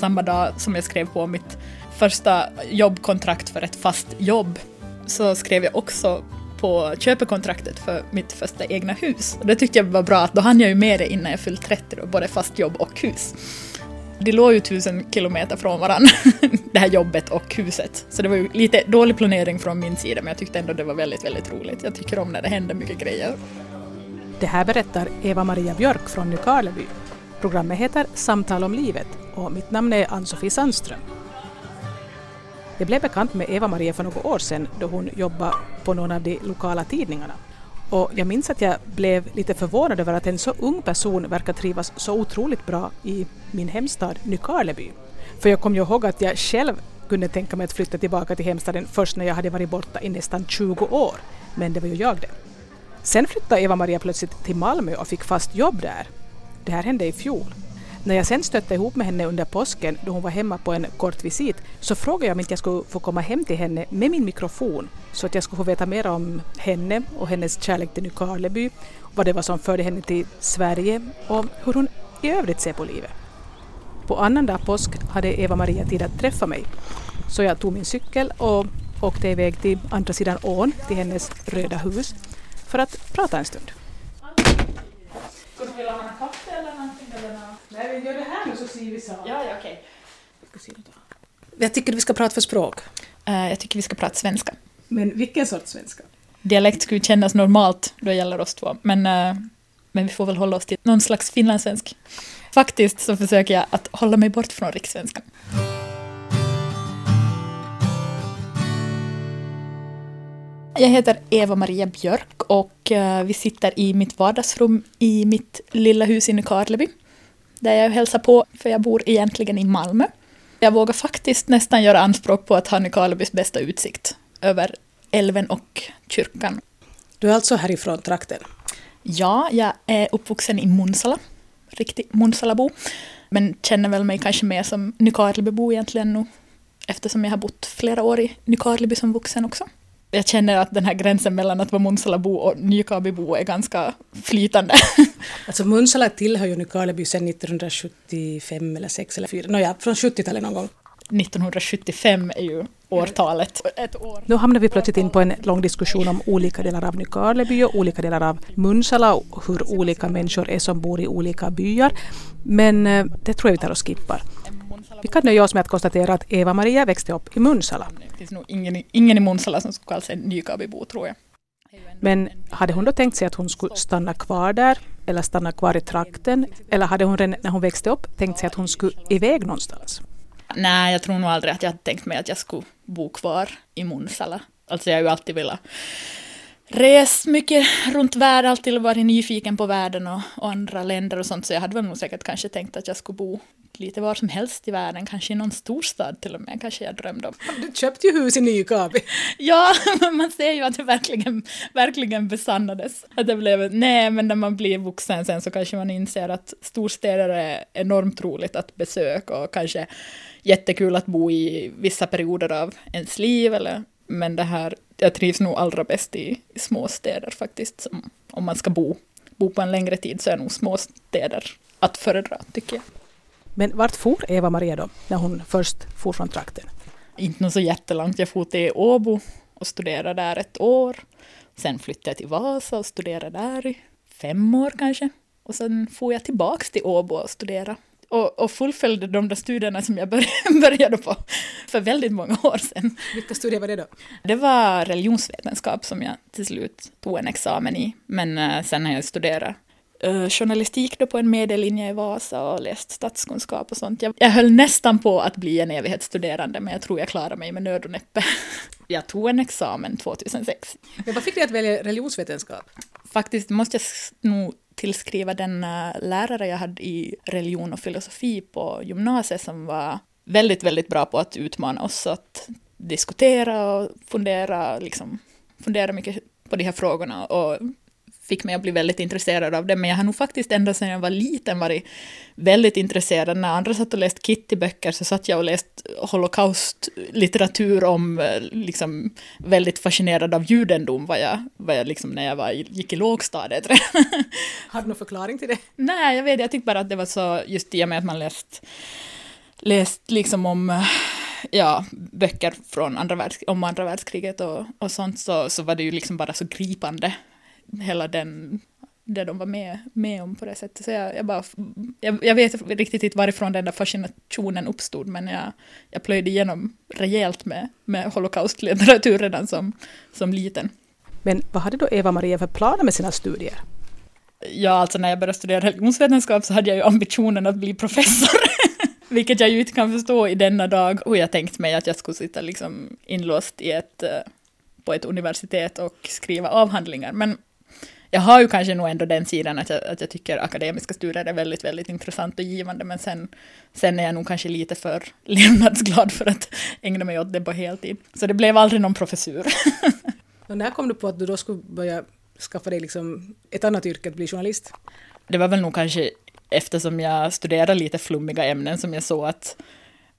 samma dag som jag skrev på mitt första jobbkontrakt för ett fast jobb så skrev jag också på köpekontraktet för mitt första egna hus. Och det tyckte jag var bra, att då hann jag ju med det innan jag fyllt 30, då, både fast jobb och hus. Det låg ju tusen kilometer från varandra, det här jobbet och huset. Så det var ju lite dålig planering från min sida, men jag tyckte ändå det var väldigt, väldigt roligt. Jag tycker om när det händer mycket grejer. Det här berättar Eva-Maria Björk från Nykarleby. Programmet heter Samtal om livet och mitt namn är Ann-Sofie Sandström. Jag blev bekant med Eva-Maria för några år sedan då hon jobbade på någon av de lokala tidningarna. Och jag minns att jag blev lite förvånad över att en så ung person verkar trivas så otroligt bra i min hemstad Nykarleby. För jag kom ju ihåg att jag själv kunde tänka mig att flytta tillbaka till hemstaden först när jag hade varit borta i nästan 20 år. Men det var ju jag det. Sen flyttade Eva-Maria plötsligt till Malmö och fick fast jobb där. Det här hände i fjol. När jag sen stötte ihop med henne under påsken då hon var hemma på en kort visit så frågade jag om inte jag skulle få komma hem till henne med min mikrofon så att jag skulle få veta mer om henne och hennes kärlek till Nykarleby, vad det var som förde henne till Sverige och hur hon i övrigt ser på livet. På annandag påsk hade Eva-Maria tid att träffa mig så jag tog min cykel och åkte iväg till andra sidan ån till hennes röda hus för att prata en stund. Skulle du vilja ha en kaffe eller någonting? Eller Nej, vi gör det här nu så ser vi så. Ja, ja, okej. Jag tycker vi ska prata för språk. Eh, jag tycker vi ska prata svenska. Men vilken sorts svenska? Dialekt skulle kännas normalt då det gäller oss två, men, eh, men vi får väl hålla oss till någon slags finlandssvensk. Faktiskt så försöker jag att hålla mig bort från rikssvenskan. Jag heter Eva-Maria Björk och eh, vi sitter i mitt vardagsrum i mitt lilla hus i Nykarleby. Där jag hälsar på, för jag bor egentligen i Malmö. Jag vågar faktiskt nästan göra anspråk på att ha Nykarlebys bästa utsikt över älven och kyrkan. Du är alltså härifrån trakten? Ja, jag är uppvuxen i Munsala, riktig Munsalabo. Men känner väl mig kanske mer som Nykarlebybo egentligen nu. Eftersom jag har bott flera år i Nykarleby som vuxen också. Jag känner att den här gränsen mellan att vara Munsalabo och Nykarlebybo är ganska flytande. Alltså Munsala tillhör ju Nykarleby sedan 1975 eller 6 eller 4, nåja, från 70-talet någon gång. 1975 är ju årtalet. Ett år. Nu hamnar vi plötsligt in på en lång diskussion om olika delar av Nykarleby och olika delar av Munsala och hur olika människor är som bor i olika byar. Men eh, det tror jag vi tar och skippar. Vi kan nöja oss med att konstatera att Eva-Maria växte upp i Munsala. Det finns nog ingen, ingen i Munsala som skulle kalla sig Nykarlebybo tror jag. Men hade hon då tänkt sig att hon skulle stanna kvar där eller stanna kvar i trakten? Eller hade hon redan när hon växte upp tänkt sig att hon skulle iväg någonstans? Nej, jag tror nog aldrig att jag hade tänkt mig att jag skulle bo kvar i Munsala. Alltså jag har ju alltid velat resa mycket runt världen, alltid varit nyfiken på världen och, och, andra länder och sånt, så jag hade väl nog säkert kanske tänkt att jag skulle bo lite var som helst i världen, kanske i någon storstad till och med, kanske jag drömde om. Du köpte ju hus i Nykarleby. Ja, man ser ju att det verkligen, verkligen besannades. Att det blev, nej, men när man blir vuxen sen så kanske man inser att storstäder är enormt roligt att besöka och kanske jättekul att bo i vissa perioder av ens liv, eller, men det här, jag trivs nog allra bäst i, i småstäder faktiskt. Som, om man ska bo, bo på en längre tid så är nog småstäder att föredra, tycker jag. Men vart for Eva-Maria då, när hon först for från trakten? Inte något så jättelångt. Jag for till Åbo och studerade där ett år. Sen flyttade jag till Vasa och studerade där i fem år kanske. Och sen for jag tillbaks till Åbo och studerade. Och, och fullföljde de där studierna som jag började på för väldigt många år sedan. Vilka studier var det då? Det var religionsvetenskap som jag till slut tog en examen i. Men uh, sen har jag studerat uh, journalistik då på en medellinje i Vasa och läst statskunskap och sånt. Jag, jag höll nästan på att bli en evighetsstuderande, men jag tror jag klarade mig med nöd och näppe. Jag tog en examen 2006. Men vad fick dig att välja religionsvetenskap? Faktiskt måste jag nog tillskriva den eh, lärare jag hade i religion och filosofi på gymnasiet som var väldigt, väldigt bra på att utmana oss att diskutera och fundera, liksom, fundera mycket på de här frågorna och fick mig att bli väldigt intresserad av det, men jag har nog faktiskt ända sedan jag var liten varit väldigt intresserad. När andra satt och läst Kitty-böcker så satt jag och läst holocaustlitteratur om, eh, liksom väldigt fascinerad av judendom var jag, var jag liksom när jag var, gick i lågstadiet. har du någon förklaring till det? Nej, jag vet jag tyckte bara att det var så, just i och med att man läst läst liksom om eh, ja, böcker från andra världsk om andra världskriget och, och sånt så, så var det ju liksom bara så gripande, hela den, det de var med, med om på det sättet. Så jag, jag, bara, jag, jag vet riktigt inte varifrån den där fascinationen uppstod, men jag, jag plöjde igenom rejält med, med holocaustlitteratur redan som, som liten. Men vad hade då Eva-Maria för planer med sina studier? Ja, alltså när jag började studera religionsvetenskap så hade jag ju ambitionen att bli professor. Vilket jag ju inte kan förstå i denna dag hur jag tänkt mig att jag skulle sitta liksom inlåst i ett, eh, på ett universitet och skriva avhandlingar. Men jag har ju kanske nog ändå den sidan att jag, att jag tycker akademiska studier är väldigt, väldigt intressant och givande, men sen, sen är jag nog kanske lite för levnadsglad för att ägna mig åt det på heltid. Så det blev aldrig någon professur. och när kom du på att du då skulle börja skaffa dig liksom ett annat yrke, att bli journalist? Det var väl nog kanske eftersom jag studerar lite flummiga ämnen som jag såg att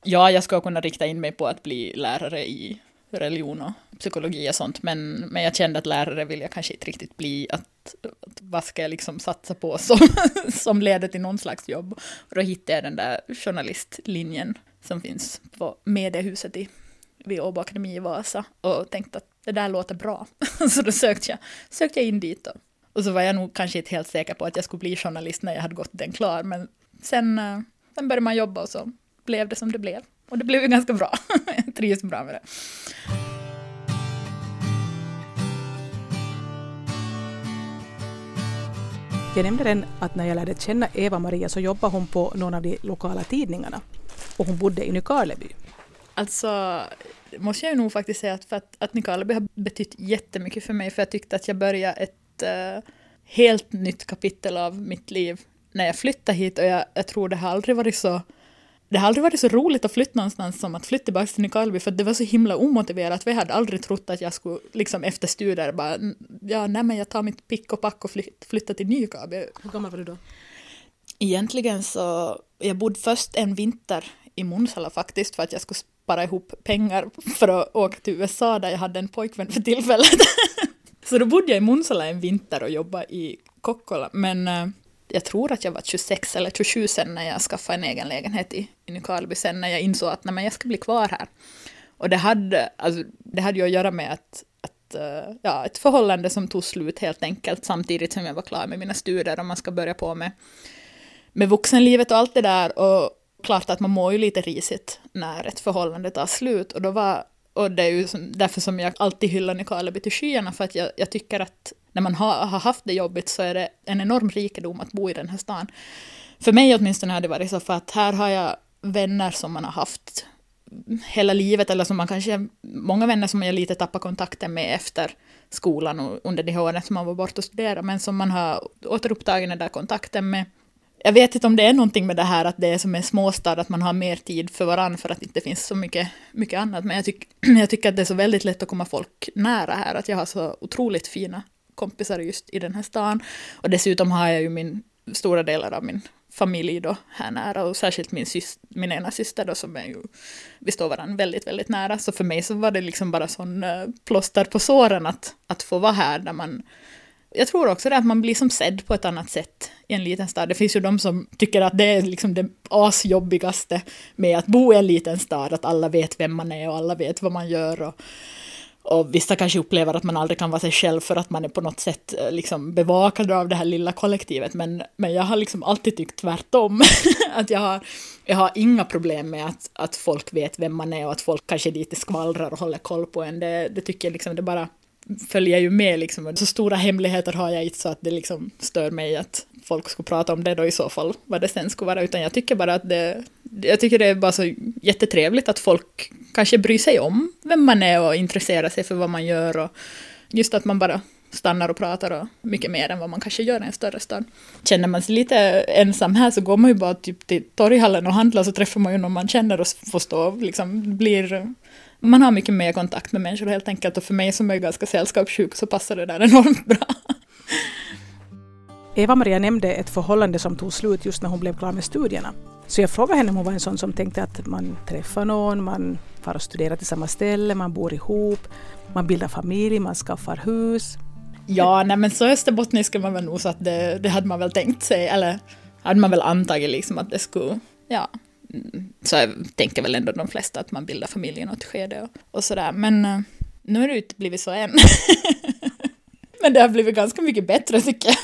ja, jag ska kunna rikta in mig på att bli lärare i religion och psykologi och sånt, men, men jag kände att lärare vill jag kanske inte riktigt bli, att, att vad ska jag liksom satsa på som, som leder till någon slags jobb? Och då hittade jag den där journalistlinjen som finns på mediehuset i, vid Åbo Akademi i Vasa och tänkte att det där låter bra. så då sökte jag, sökte jag in dit och och så var jag nog kanske inte helt säker på att jag skulle bli journalist när jag hade gått den klar, men sen, eh, sen började man jobba och så blev det som det blev. Och det blev ju ganska bra. jag trivs bra med det. Jag nämnde den att när jag lärde känna Eva-Maria så jobbade hon på någon av de lokala tidningarna. Och hon bodde i Nykarleby. Alltså, måste jag nog faktiskt säga att, för att, att Nykarleby har betytt jättemycket för mig, för jag tyckte att jag började ett uh, helt nytt kapitel av mitt liv när jag flyttade hit och jag, jag tror det har aldrig varit så det har aldrig varit så roligt att flytta någonstans som att flytta tillbaka till Nykarleby för det var så himla omotiverat. Vi hade aldrig trott att jag skulle liksom efter studier bara ja, nej men jag tar mitt pick och pack och flyt, flyttar till Nykarleby. Hur gammal var du då? Egentligen så, jag bodde först en vinter i Munsala faktiskt för att jag skulle spara ihop pengar för att åka till USA där jag hade en pojkvän för tillfället. Så då bodde jag i Munsala en vinter och jobbade i Kokkola. Men äh, jag tror att jag var 26 eller 27 sen när jag skaffade en egen lägenhet i, i Nykarleby. Sen när jag insåg att nej, men jag ska bli kvar här. Och det hade, alltså, det hade ju att göra med att, att eh, ja, ett förhållande som tog slut helt enkelt samtidigt som jag var klar med mina studier och man ska börja på med, med vuxenlivet och allt det där. Och klart att man mår ju lite risigt när ett förhållande tar slut. Och då var och det är ju som, därför som jag alltid hyllar Nykarleby till skyarna, för att jag, jag tycker att när man har, har, haft det jobbigt så är det en enorm rikedom att bo i den här stan. För mig åtminstone har det varit så, för att här har jag vänner som man har haft hela livet, eller som man kanske, många vänner som jag lite tappar kontakten med efter skolan och under de åren som man var borta och studerade, men som man har återupptagit den där kontakten med jag vet inte om det är någonting med det här att det är som en småstad, att man har mer tid för varandra för att det inte finns så mycket, mycket annat. Men jag, tyck, jag tycker att det är så väldigt lätt att komma folk nära här, att jag har så otroligt fina kompisar just i den här stan. Och dessutom har jag ju min, stora delar av min familj då här nära och särskilt min, syster, min ena syster då som är ju, vi står varandra väldigt, väldigt nära. Så för mig så var det liksom bara sån eh, plåster på såren att, att få vara här där man jag tror också det att man blir som sedd på ett annat sätt i en liten stad. Det finns ju de som tycker att det är liksom det asjobbigaste med att bo i en liten stad, att alla vet vem man är och alla vet vad man gör. Och, och vissa kanske upplever att man aldrig kan vara sig själv för att man är på något sätt eh, liksom bevakad av det här lilla kollektivet. Men, men jag har liksom alltid tyckt tvärtom. att jag har, jag har inga problem med att, att folk vet vem man är och att folk kanske lite skvallrar och håller koll på en. Det, det tycker jag liksom, det bara följer ju med liksom. Så stora hemligheter har jag inte så att det liksom stör mig att folk skulle prata om det då i så fall, vad det sen skulle vara, utan jag tycker bara att det, jag tycker det är bara så jättetrevligt att folk kanske bryr sig om vem man är och intresserar sig för vad man gör och just att man bara stannar och pratar och mycket mer än vad man kanske gör i en större stad. Känner man sig lite ensam här så går man ju bara typ till torghallen och handlar så träffar man ju någon man känner och får stå liksom blir man har mycket mer kontakt med människor helt enkelt och för mig som är ganska sällskapssjuk så passar det där enormt bra. Eva-Maria nämnde ett förhållande som tog slut just när hon blev klar med studierna. Så jag frågade henne om hon var en sån som tänkte att man träffar någon, man far och studerar till samma ställe, man bor ihop, man bildar familj, man skaffar hus. Ja, nej men så österbottniska man väl nog så att det, det hade man väl tänkt sig, eller hade man väl antagit liksom att det skulle, ja, så jag tänker väl ändå de flesta att man bildar familj i något skede och, och sådär. Men eh, nu har det inte blivit så än. Men det har blivit ganska mycket bättre tycker jag.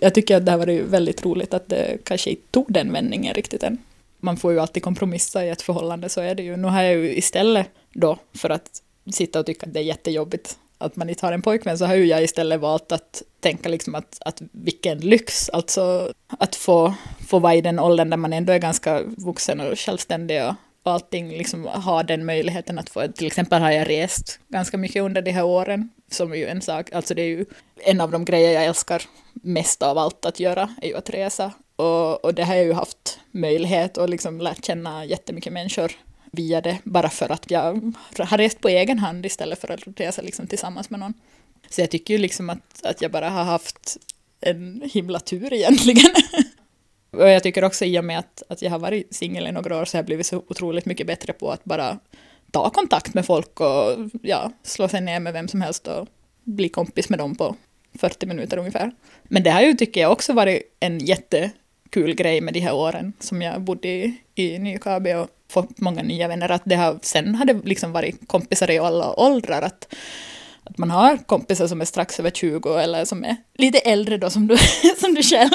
jag tycker att det har varit väldigt roligt att det kanske inte tog den vändningen riktigt än. Man får ju alltid kompromissa i ett förhållande, så är det ju. Nu har jag ju istället då, för att sitta och tycka att det är jättejobbigt att man inte har en pojkvän, så har ju jag istället valt att tänka liksom att, att vilken lyx, alltså att få, få vara i den åldern där man ändå är ganska vuxen och självständig och, och allting, liksom ha den möjligheten att få, till exempel har jag rest ganska mycket under de här åren, som är ju en sak, alltså det är ju en av de grejer jag älskar mest av allt att göra, är ju att resa. Och, och det har jag ju haft möjlighet och liksom lärt känna jättemycket människor via det, bara för att jag har rest på egen hand istället för att resa liksom tillsammans med någon. Så jag tycker ju liksom att, att jag bara har haft en himla tur egentligen. och jag tycker också i och med att, att jag har varit singel i några år så har jag blivit så otroligt mycket bättre på att bara ta kontakt med folk och ja, slå sig ner med vem som helst och bli kompis med dem på 40 minuter ungefär. Men det har ju, tycker jag, också varit en jätte kul grej med de här åren som jag bodde i, i Nykabi och fått många nya vänner. Att det har, sen har det liksom varit kompisar i alla åldrar. Att, att man har kompisar som är strax över 20 eller som är lite äldre då som du, som du själv.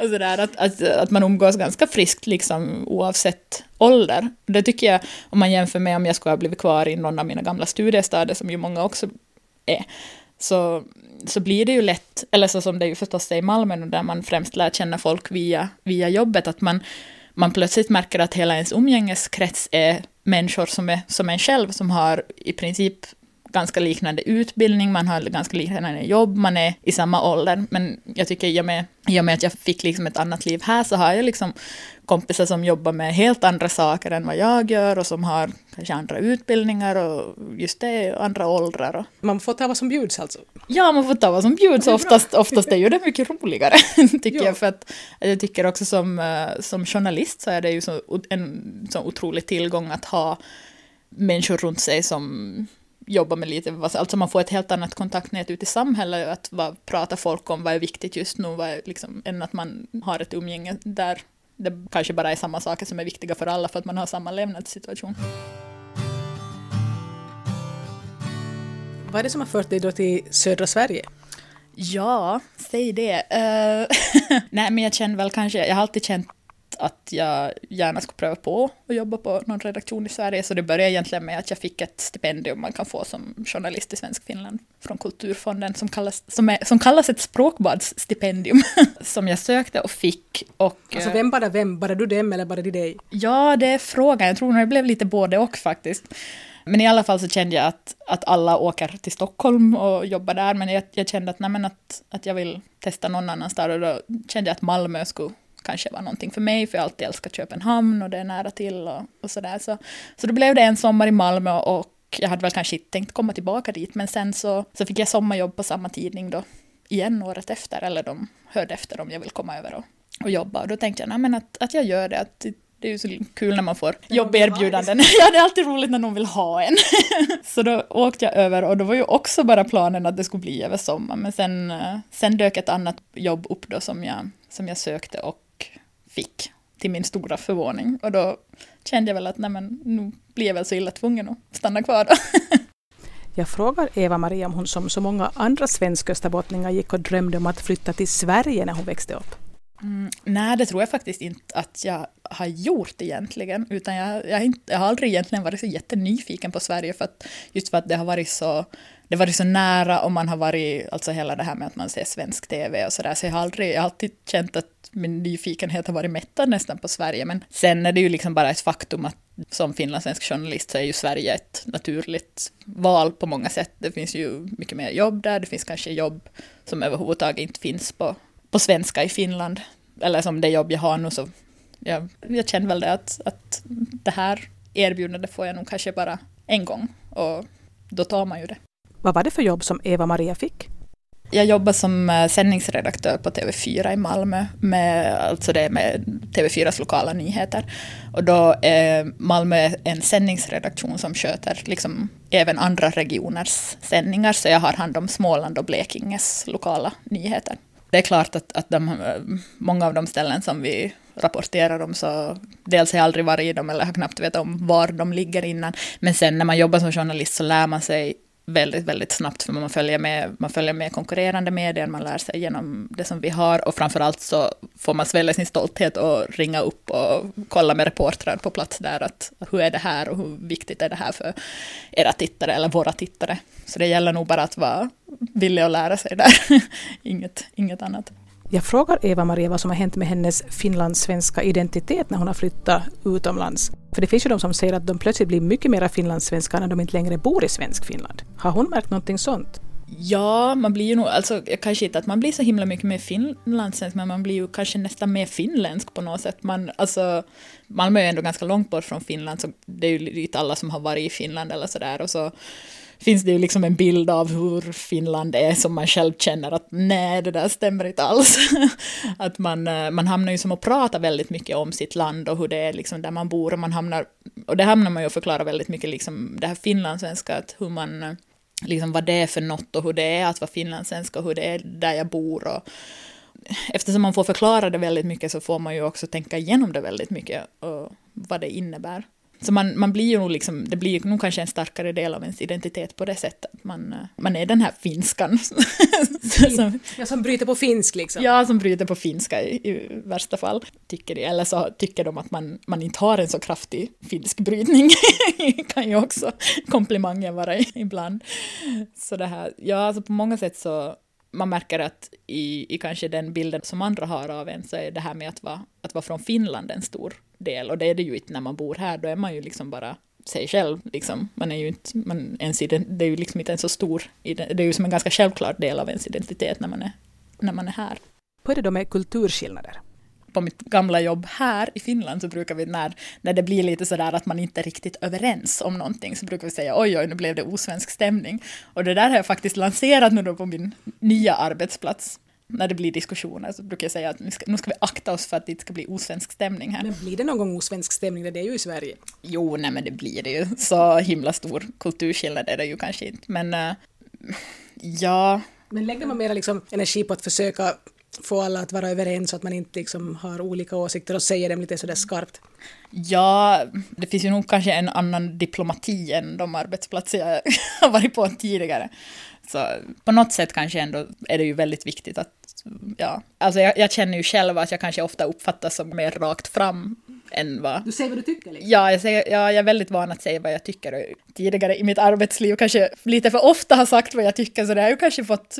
och sådär, att, att, att man umgås ganska friskt liksom oavsett ålder. Det tycker jag, om man jämför med om jag skulle ha blivit kvar i någon av mina gamla studiestäder, som ju många också är, så, så blir det ju lätt, eller så som det ju förstås är i Malmö, där man främst lär känna folk via, via jobbet, att man, man plötsligt märker att hela ens umgängeskrets är människor som är som en själv, som har i princip ganska liknande utbildning, man har ganska liknande jobb, man är i samma ålder. Men jag tycker i och med, i och med att jag fick liksom ett annat liv här så har jag liksom kompisar som jobbar med helt andra saker än vad jag gör och som har kanske andra utbildningar och just det, andra åldrar. Och... Man får ta vad som bjuds alltså? Ja, man får ta vad som bjuds. Oftast, oftast är ju det mycket roligare, tycker jag. För att jag tycker också som, eh, som journalist så är det ju så, en så otrolig tillgång att ha människor runt sig som jobba med lite, alltså man får ett helt annat kontaktnät ute i samhället, att vad pratar folk om, vad är viktigt just nu, vad är liksom, än att man har ett umgänge där det kanske bara är samma saker som är viktiga för alla för att man har samma levnadssituation. Vad är det som har fört dig då till södra Sverige? Ja, säg det. Uh, nej, men jag känner väl kanske, jag har alltid känt att jag gärna skulle pröva på att jobba på någon redaktion i Sverige. Så det började egentligen med att jag fick ett stipendium man kan få som journalist i Svensk Finland från Kulturfonden som kallas, som är, som kallas ett språkbadsstipendium som jag sökte och fick. Och, alltså vem bara vem? Bara du dem eller bara de dig? Ja, det är frågan. Jag tror nog det blev lite både och faktiskt. Men i alla fall så kände jag att, att alla åker till Stockholm och jobbar där, men jag, jag kände att, nej, att, att jag vill testa någon annanstans och då kände jag att Malmö skulle kanske var någonting för mig, för jag alltid älskat Köpenhamn och det är nära till och, och sådär. Så, så då blev det en sommar i Malmö och jag hade väl kanske inte tänkt komma tillbaka dit, men sen så, så fick jag sommarjobb på samma tidning då igen året efter, eller de hörde efter om jag vill komma över och, och jobba. Och då tänkte jag, nej men att, att jag gör det, att det är ju så kul när man får jobberbjudanden. ja, det är alltid roligt när någon vill ha en. så då åkte jag över och då var ju också bara planen att det skulle bli över sommaren. Men sen, eh, sen dök ett annat jobb upp då som jag, som jag sökte och fick till min stora förvåning. Och då kände jag väl att nej men, nu blir jag väl så illa tvungen att stanna kvar då. Jag frågar Eva-Maria om hon som så många andra svensk-österbottningar gick och drömde om att flytta till Sverige när hon växte upp. Mm, nej, det tror jag faktiskt inte att jag har gjort egentligen. Utan jag, jag, inte, jag har aldrig egentligen varit så jättenyfiken på Sverige. För att, just för att det har varit så, det har varit så nära och man har varit, alltså hela det här med att man ser svensk TV och sådär. Så jag har aldrig, jag har alltid känt att min nyfikenhet har varit mättad nästan på Sverige. Men sen är det ju liksom bara ett faktum att som finlandssvensk journalist så är ju Sverige ett naturligt val på många sätt. Det finns ju mycket mer jobb där, det finns kanske jobb som överhuvudtaget inte finns på, på svenska i Finland. Eller som det jobb jag har nu så jag, jag känner väl det att, att det här erbjudandet får jag nog kanske bara en gång och då tar man ju det. Vad var det för jobb som Eva-Maria fick? Jag jobbar som eh, sändningsredaktör på TV4 i Malmö, med, alltså det med TV4s lokala nyheter. Och då är Malmö en sändningsredaktion som sköter liksom även andra regioners sändningar, så jag har hand om Småland och Blekinges lokala nyheter. Det är klart att, att de, eh, många av de ställen som vi rapporterar om så dels har jag aldrig varit i dem eller har knappt vetat om var de ligger innan. Men sen när man jobbar som journalist så lär man sig väldigt, väldigt snabbt för man följer med, man följer med konkurrerande medier, man lär sig genom det som vi har och framförallt så får man svälja sin stolthet och ringa upp och kolla med reportrar på plats där att hur är det här och hur viktigt är det här för era tittare eller våra tittare. Så det gäller nog bara att vara villig att lära sig där, inget, inget annat. Jag frågar Eva-Maria vad som har hänt med hennes finlandssvenska identitet när hon har flyttat utomlands. För det finns ju de som säger att de plötsligt blir mycket mer finlandssvenska när de inte längre bor i svensk Finland. Har hon märkt någonting sånt? Ja, man blir ju nog, alltså kanske inte att man blir så himla mycket mer finlandssvensk, men man blir ju kanske nästan mer finländsk på något sätt. Man, alltså, Malmö är ju ändå ganska långt bort från Finland, så det är ju inte alla som har varit i Finland eller sådär. Och så finns det ju liksom en bild av hur Finland är som man själv känner att nej, det där stämmer inte alls. att man, eh, man hamnar ju som att prata väldigt mycket om sitt land och hur det är liksom där man bor och man hamnar, och det hamnar man ju att förklara väldigt mycket liksom det här finlandssvenska, att hur man, eh, liksom vad det är för något och hur det är att vara finlandssvenska och hur det är där jag bor och eftersom man får förklara det väldigt mycket så får man ju också tänka igenom det väldigt mycket och vad det innebär. Så man, man blir ju nog liksom, det blir ju nog kanske en starkare del av ens identitet på det sättet. Man, eh, man är den här finskan. som, ja, som bryter på finsk liksom. Ja, som bryter på finska i, i värsta fall. Tycker de, eller så tycker de att man, man inte har en så kraftig finsk brytning. kan ju också komplimangen vara ibland. Så det här, ja, alltså på många sätt så man märker att i, i kanske den bilden som andra har av en så är det här med att vara, att vara från Finland en stor del. Och det är det ju inte när man bor här, då är man ju liksom bara sig själv. Liksom. Man är ju inte, man, ens, det är ju liksom inte en så stor, det är ju som en ganska självklar del av ens identitet när man är, när man är här. Hur är det då med kulturskillnader? På mitt gamla jobb här i Finland så brukar vi när, när det blir lite sådär att man inte är riktigt överens om någonting så brukar vi säga oj oj nu blev det osvensk stämning. Och det där har jag faktiskt lanserat nu då på min nya arbetsplats. När det blir diskussioner så brukar jag säga att nu ska, nu ska vi akta oss för att det inte ska bli osvensk stämning här. Men blir det någon gång osvensk stämning? Det är ju i Sverige. Jo, nej men det blir det ju. Så himla stor kulturskillnad är det ju kanske inte. Men uh, ja. Men lägger man mer liksom energi på att försöka få alla att vara överens så att man inte liksom har olika åsikter och säger dem lite sådär skarpt? Ja, det finns ju nog kanske en annan diplomati än de arbetsplatser jag har varit på tidigare. Så på något sätt kanske ändå är det ju väldigt viktigt att, ja, alltså jag, jag känner ju själv att jag kanske ofta uppfattas som mer rakt fram än vad... Du säger vad du tycker? Liksom. Ja, jag, säger, ja, jag är väldigt van att säga vad jag tycker. Tidigare i mitt arbetsliv kanske lite för ofta har sagt vad jag tycker, så det har ju kanske fått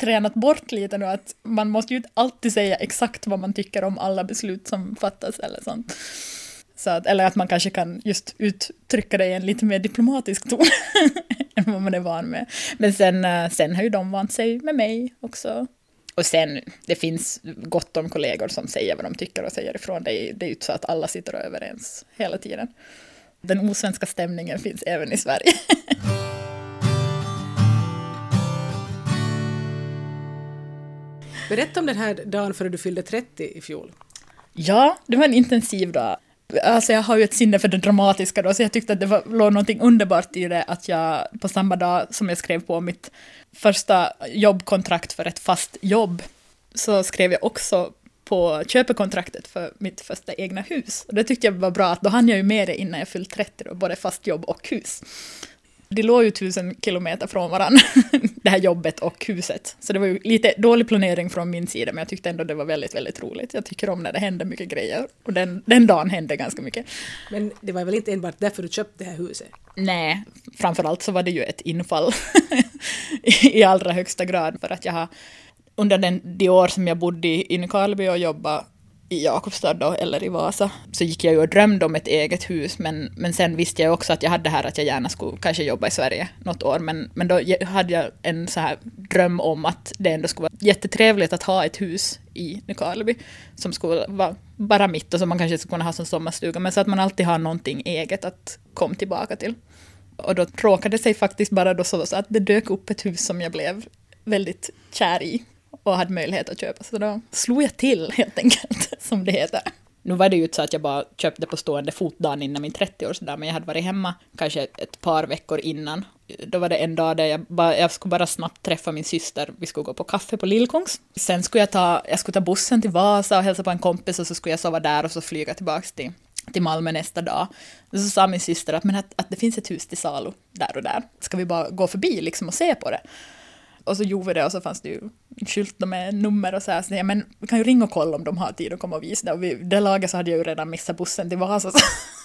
tränat bort lite nu att man måste ju inte alltid säga exakt vad man tycker om alla beslut som fattas eller sånt. Så att, eller att man kanske kan just uttrycka det i en lite mer diplomatisk ton än vad man är van med. Men sen, eh, sen har ju de vant sig med mig också. Och sen, det finns gott om kollegor som säger vad de tycker och säger ifrån. Det är, det är ju inte så att alla sitter överens hela tiden. Den osvenska stämningen finns även i Sverige. Berätta om den här dagen före du fyllde 30 i fjol. Ja, det var en intensiv dag. Alltså jag har ju ett sinne för det dramatiska då, så jag tyckte att det var, låg någonting underbart i det att jag på samma dag som jag skrev på mitt första jobbkontrakt för ett fast jobb, så skrev jag också på köpekontraktet för mitt första egna hus. Och det tyckte jag var bra, att då hann jag ju med det innan jag fyllt 30, då, både fast jobb och hus. Det låg ju tusen kilometer från varandra, det här jobbet och huset. Så det var ju lite dålig planering från min sida, men jag tyckte ändå det var väldigt, väldigt roligt. Jag tycker om när det händer mycket grejer. Och den, den dagen hände ganska mycket. Men det var väl inte enbart därför du köpte det här huset? Nej, framförallt så var det ju ett infall i allra högsta grad, för att jag har under den, de år som jag bodde i Nykarleby och jobbade i Jakobstad då, eller i Vasa, så gick jag ju och drömde om ett eget hus, men, men sen visste jag också att jag hade det här att jag gärna skulle kanske jobba i Sverige något år, men, men då hade jag en så här dröm om att det ändå skulle vara jättetrevligt att ha ett hus i Nykarleby, som skulle vara bara mitt och som man kanske skulle kunna ha som sommarstuga, men så att man alltid har någonting eget att komma tillbaka till. Och då råkade det sig faktiskt bara då så att det dök upp ett hus som jag blev väldigt kär i och hade möjlighet att köpa. Så då slog jag till helt enkelt, som det heter. Nu var det ju inte så att jag bara köpte på stående fot dagen innan min 30-årsdag, men jag hade varit hemma kanske ett par veckor innan då var det en dag där jag, bara, jag skulle bara snabbt träffa min syster. Vi skulle gå på kaffe på Lillkongs. Sen skulle jag ta, jag skulle ta bussen till Vasa och hälsa på en kompis och så skulle jag sova där och så flyga tillbaka till, till Malmö nästa dag. Och så sa min syster att, men att, att det finns ett hus till salu där och där. Ska vi bara gå förbi liksom och se på det? Och så gjorde vi det och så fanns det ju skyltar med nummer och så här. Så jag, men vi kan ju ringa och kolla om de har tid att komma och visa det. Och vid det laget så hade jag ju redan missat bussen till Vasa. Så,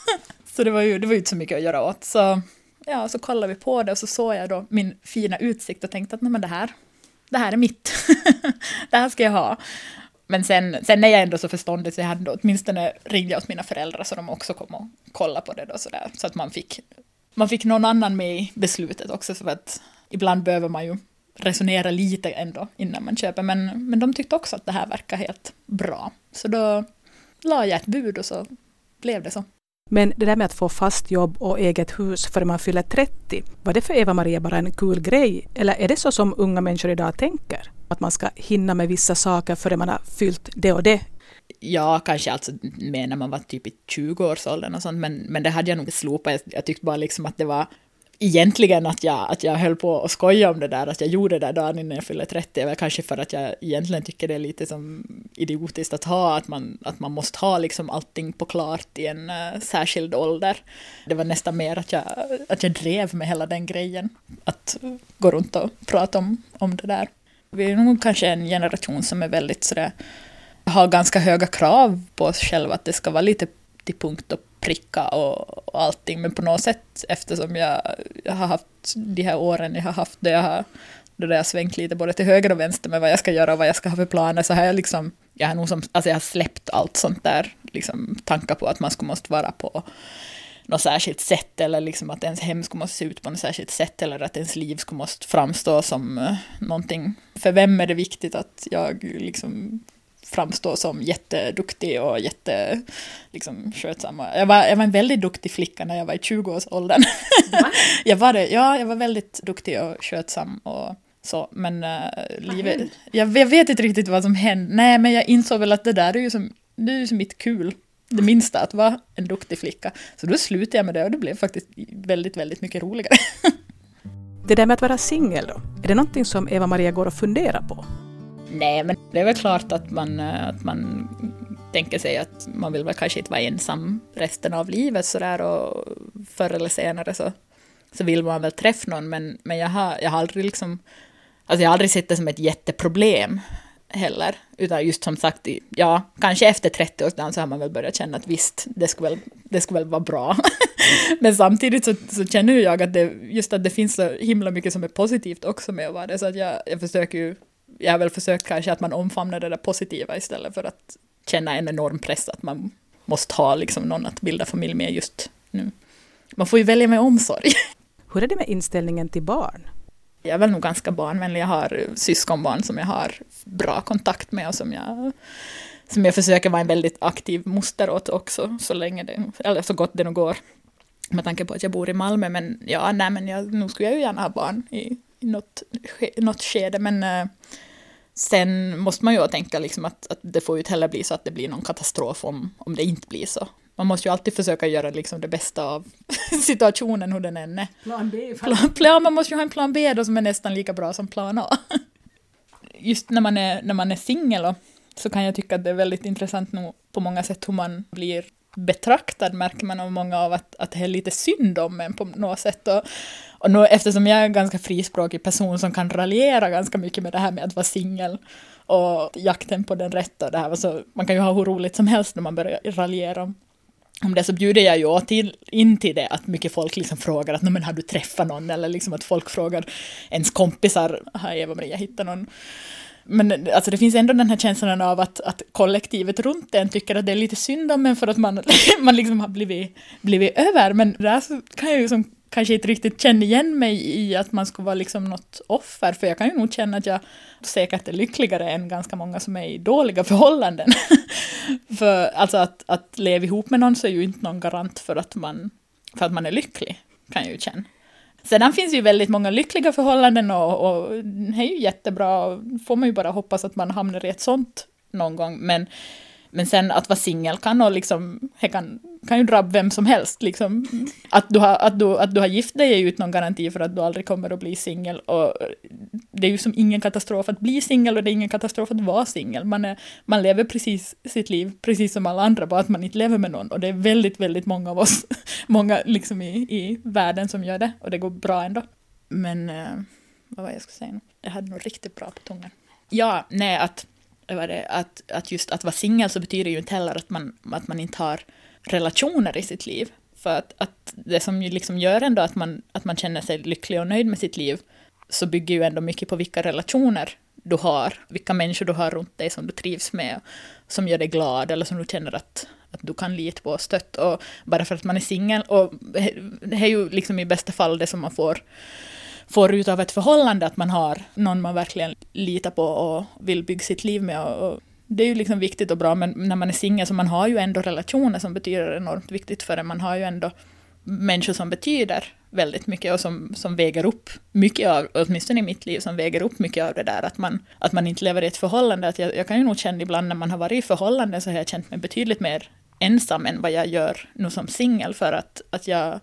så det var ju det var ju inte så mycket att göra åt. Så ja, så kollade vi på det och så såg jag då min fina utsikt och tänkte att nej men det här, det här är mitt. det här ska jag ha. Men sen, sen är jag ändå så förståndig så jag hade då åtminstone ringde jag åt mina föräldrar så de också kom och kollade på det då sådär. Så att man fick, man fick någon annan med i beslutet också för att ibland behöver man ju resonera lite ändå innan man köper. Men, men de tyckte också att det här verkar helt bra. Så då la jag ett bud och så blev det så. Men det där med att få fast jobb och eget hus före man fyller 30, var det för Eva-Maria bara en kul grej? Eller är det så som unga människor idag tänker? Att man ska hinna med vissa saker före man har fyllt det och det? Ja, kanske alltså med när man var typ i 20-årsåldern och sånt, men, men det hade jag nog slopat. Jag, jag tyckte bara liksom att det var egentligen att jag, att jag höll på att skoja om det där, att jag gjorde det där dagen innan jag fyllde 30, är kanske för att jag egentligen tycker det är lite som idiotiskt att ha, att man, att man måste ha liksom allting på klart i en uh, särskild ålder. Det var nästan mer att jag, att jag drev med hela den grejen, att gå runt och prata om, om det där. Vi är nog kanske en generation som är väldigt sådär, har ganska höga krav på oss själva, att det ska vara lite till punkt och pricka och, och allting. Men på något sätt, eftersom jag, jag har haft de här åren jag har haft, då jag har, då jag svängt lite både till höger och vänster med vad jag ska göra och vad jag ska ha för planer, så har jag liksom, jag har nog som, alltså jag har släppt allt sånt där, liksom tankar på att man skulle måste vara på något särskilt sätt eller liksom att ens hem skulle måste se ut på något särskilt sätt eller att ens liv skulle måste framstå som eh, någonting. För vem är det viktigt att jag liksom framstå som jätteduktig och jätte, liksom. Jag var, jag var en väldigt duktig flicka när jag var i 20-årsåldern. jag var det, ja, jag var väldigt duktig och skötsam och så, men uh, livet, jag, jag, vet inte riktigt vad som hände. Nej, men jag insåg väl att det där är ju som, det är ju som mitt kul. Det minsta, att vara en duktig flicka. Så då slutade jag med det och det blev faktiskt väldigt, väldigt mycket roligare. det där med att vara singel då, är det någonting som Eva-Maria går och funderar på? Nej, men det är väl klart att man, eh, att man tänker sig att man vill väl kanske inte vara ensam resten av livet sådär och förr eller senare så, så vill man väl träffa någon, men, men jag, har, jag har aldrig liksom, alltså jag har aldrig sett det som ett jätteproblem heller, utan just som sagt, ja, kanske efter 30-årsdagen så har man väl börjat känna att visst, det skulle väl, det skulle väl vara bra. Men samtidigt så, så känner jag att det, just att det finns så himla mycket som är positivt också med att vara det, så att jag, jag försöker ju jag har väl försökt kanske att man omfamnar det där positiva istället för att känna en enorm press att man måste ha liksom någon att bilda familj med just nu. Man får ju välja med omsorg. Hur är det med inställningen till barn? Jag är väl nog ganska barnvänlig. Jag har syskonbarn som jag har bra kontakt med och som jag, som jag försöker vara en väldigt aktiv moster åt också, så länge det, eller så gott det nog går. Med tanke på att jag bor i Malmö, men ja, nej, men jag, nu skulle jag ju gärna ha barn i, i något, något skede, men äh, Sen måste man ju tänka liksom att, att det får ju inte heller bli så att det blir någon katastrof om, om det inte blir så. Man måste ju alltid försöka göra liksom det bästa av situationen, hur den än är. Plan B? Plan, plan, man måste ju ha en plan B då som är nästan lika bra som plan A. Just när man är, när man är singel så kan jag tycka att det är väldigt intressant nog på många sätt hur man blir betraktad märker man av många av att, att det är lite synd om en på något sätt. Och, och nu, eftersom jag är en ganska frispråkig person som kan raljera ganska mycket med det här med att vara singel och jakten på den rätta och det här, så man kan ju ha hur roligt som helst när man börjar raljera om, om det så bjuder jag ju till, in till det att mycket folk liksom frågar att men har du träffat någon eller liksom att folk frågar ens kompisar har Eva-Maria hittat någon men alltså det finns ändå den här känslan av att, att kollektivet runt en tycker att det är lite synd om en för att man, man liksom har blivit, blivit över. Men där så kan jag ju som kanske inte riktigt känna igen mig i att man skulle vara liksom något offer, för jag kan ju nog känna att jag säkert är lyckligare än ganska många som är i dåliga förhållanden. för alltså att, att leva ihop med någon så är ju inte någon garant för att man, för att man är lycklig, kan jag ju känna. Sedan finns ju väldigt många lyckliga förhållanden och, och det är ju jättebra. får man ju bara hoppas att man hamnar i ett sånt någon gång. Men, men sen att vara singel kan, och liksom, kan, kan ju drabba vem som helst. Liksom. Att, du har, att, du, att du har gift dig är ju inte någon garanti för att du aldrig kommer att bli singel. det är ju som ingen katastrof att bli singel och det är ingen katastrof att vara singel. Man, man lever precis sitt liv, precis som alla andra, bara att man inte lever med någon. Och det är väldigt, väldigt många av oss, många liksom i, i världen som gör det. Och det går bra ändå. Men eh, vad var jag skulle säga nu? Jag hade nog riktigt bra på tungan. Ja, nej, att det, att, att just att vara singel så betyder ju inte heller att man, att man inte har relationer i sitt liv. För att, att det som ju liksom gör ändå att man, att man känner sig lycklig och nöjd med sitt liv, så bygger ju ändå mycket på vilka relationer du har, vilka människor du har runt dig som du trivs med, som gör dig glad eller som du känner att, att du kan lita på och stötta. Och bara för att man är singel, och det är ju liksom i bästa fall det som man får får ut av ett förhållande, att man har någon man verkligen litar på och vill bygga sitt liv med. Och det är ju liksom viktigt och bra, men när man är singel så man har ju ändå relationer som betyder enormt viktigt för en. Man har ju ändå människor som betyder väldigt mycket och som, som väger upp mycket av, åtminstone i mitt liv, som väger upp mycket av det där att man, att man inte lever i ett förhållande. Att jag, jag kan ju nog känna ibland när man har varit i förhållande så har jag känt mig betydligt mer ensam än vad jag gör nu som singel för att, att jag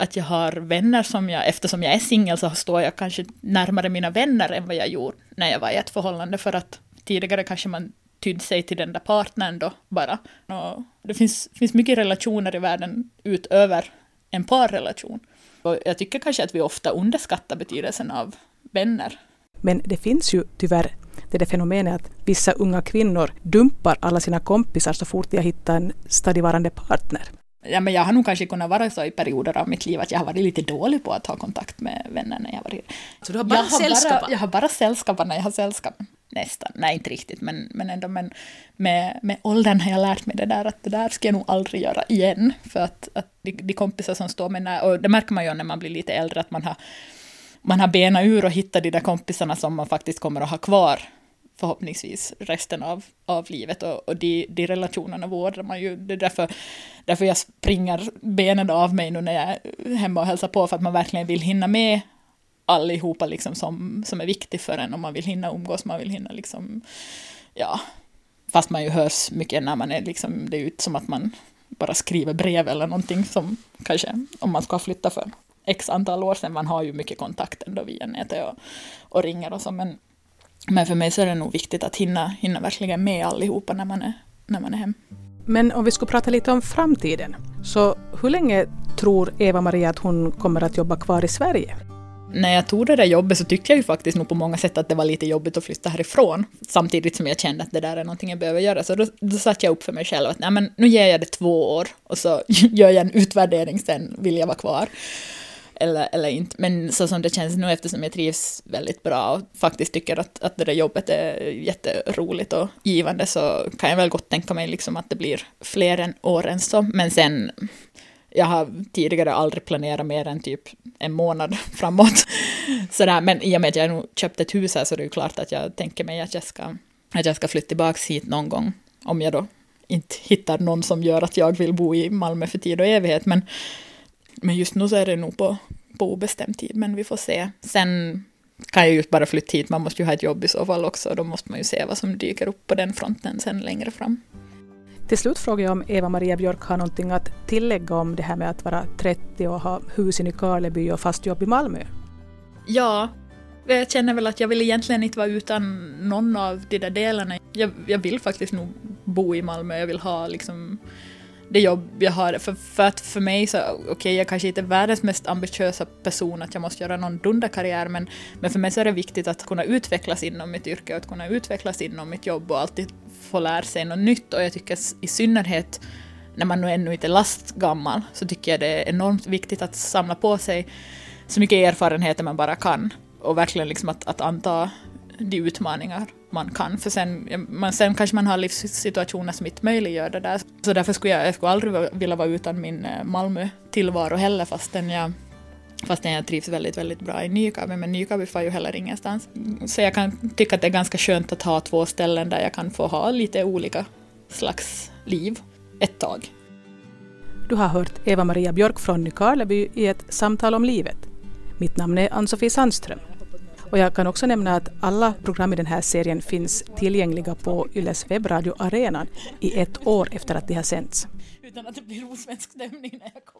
att jag har vänner som jag, eftersom jag är singel så står jag kanske närmare mina vänner än vad jag gjorde när jag var i ett förhållande för att tidigare kanske man tydde sig till den där partnern då bara. Och det finns, finns mycket relationer i världen utöver en parrelation. Och jag tycker kanske att vi ofta underskattar betydelsen av vänner. Men det finns ju tyvärr det där fenomenet att vissa unga kvinnor dumpar alla sina kompisar så fort de har hittat en stadigvarande partner. Ja, men jag har nog kanske kunnat vara så i perioder av mitt liv att jag har varit lite dålig på att ha kontakt med vänner när jag varit... Så du har bara jag sällskap? jag har bara sällskap när jag har sällskap. Nästan, nej inte riktigt, men, men ändå men med, med åldern har jag lärt mig det där att det där ska jag nog aldrig göra igen. För att, att de, de kompisar som står med, när, och det märker man ju när man blir lite äldre, att man har, man har benat ur och hittat de där kompisarna som man faktiskt kommer att ha kvar förhoppningsvis resten av, av livet och, och de, de relationerna vårdar man ju. Det är därför, därför jag springer benen av mig nu när jag är hemma och hälsar på, för att man verkligen vill hinna med allihopa liksom som, som är viktigt för en, om man vill hinna umgås, man vill hinna liksom, ja, fast man ju hörs mycket när man är liksom, det är ju som att man bara skriver brev eller någonting som kanske, om man ska flytta för x antal år sedan, man har ju mycket kontakt ändå via nätet och, och ringer och så, men men för mig så är det nog viktigt att hinna, hinna verkligen med allihopa när man är, när man är hem. Men om vi skulle prata lite om framtiden, så hur länge tror Eva-Maria att hon kommer att jobba kvar i Sverige? När jag tog det där jobbet så tyckte jag ju faktiskt nog på många sätt att det var lite jobbigt att flytta härifrån. Samtidigt som jag kände att det där är någonting jag behöver göra. Så då, då satte jag upp för mig själv att nej men nu ger jag det två år och så gör jag en utvärdering sen vill jag vara kvar eller, eller inte. Men så som det känns nu eftersom jag trivs väldigt bra och faktiskt tycker att, att det där jobbet är jätteroligt och givande så kan jag väl gott tänka mig liksom att det blir fler än år än så. Men sen, jag har tidigare aldrig planerat mer än typ en månad framåt. Sådär, men i och med att jag nu köpt ett hus här så är det ju klart att jag tänker mig att jag ska, att jag ska flytta tillbaka hit någon gång. Om jag då inte hittar någon som gör att jag vill bo i Malmö för tid och evighet. Men men just nu så är det nog på, på obestämd tid, men vi får se. Sen kan jag ju bara flytta hit, man måste ju ha ett jobb i så fall också, då måste man ju se vad som dyker upp på den fronten sen längre fram. Till slut frågar jag om Eva-Maria Björk har någonting att tillägga om det här med att vara 30 och ha hus i Nykarleby och fast jobb i Malmö. Ja, jag känner väl att jag vill egentligen inte vara utan någon av de där delarna. Jag, jag vill faktiskt nog bo i Malmö, jag vill ha liksom det jobb jag har. För, för att för mig så, okej okay, jag kanske inte är världens mest ambitiösa person att jag måste göra någon dunderkarriär men, men för mig så är det viktigt att kunna utvecklas inom mitt yrke och att kunna utvecklas inom mitt jobb och alltid få lära sig något nytt och jag tycker i synnerhet när man nu ännu inte är lastgammal så tycker jag det är enormt viktigt att samla på sig så mycket erfarenheter man bara kan och verkligen liksom att, att anta de utmaningar man kan. För sen, man, sen kanske man har livssituationer som inte möjliggör det där. Så därför skulle jag, jag skulle aldrig vilja vara utan min eh, Malmö-tillvaro heller fastän jag Fastän jag trivs väldigt, väldigt bra i Nykabi, men Nykabi får ju heller ingenstans. Så jag kan tycka att det är ganska skönt att ha två ställen där jag kan få ha lite olika slags liv ett tag. Du har hört Eva-Maria Björk från Nykarleby i ett samtal om livet. Mitt namn är Ann-Sofie Sandström. Och jag kan också nämna att alla program i den här serien finns tillgängliga på Yles webbradio Arenan i ett år efter att de har sänts. Utan att det blir osvensk stämning när jag kommer.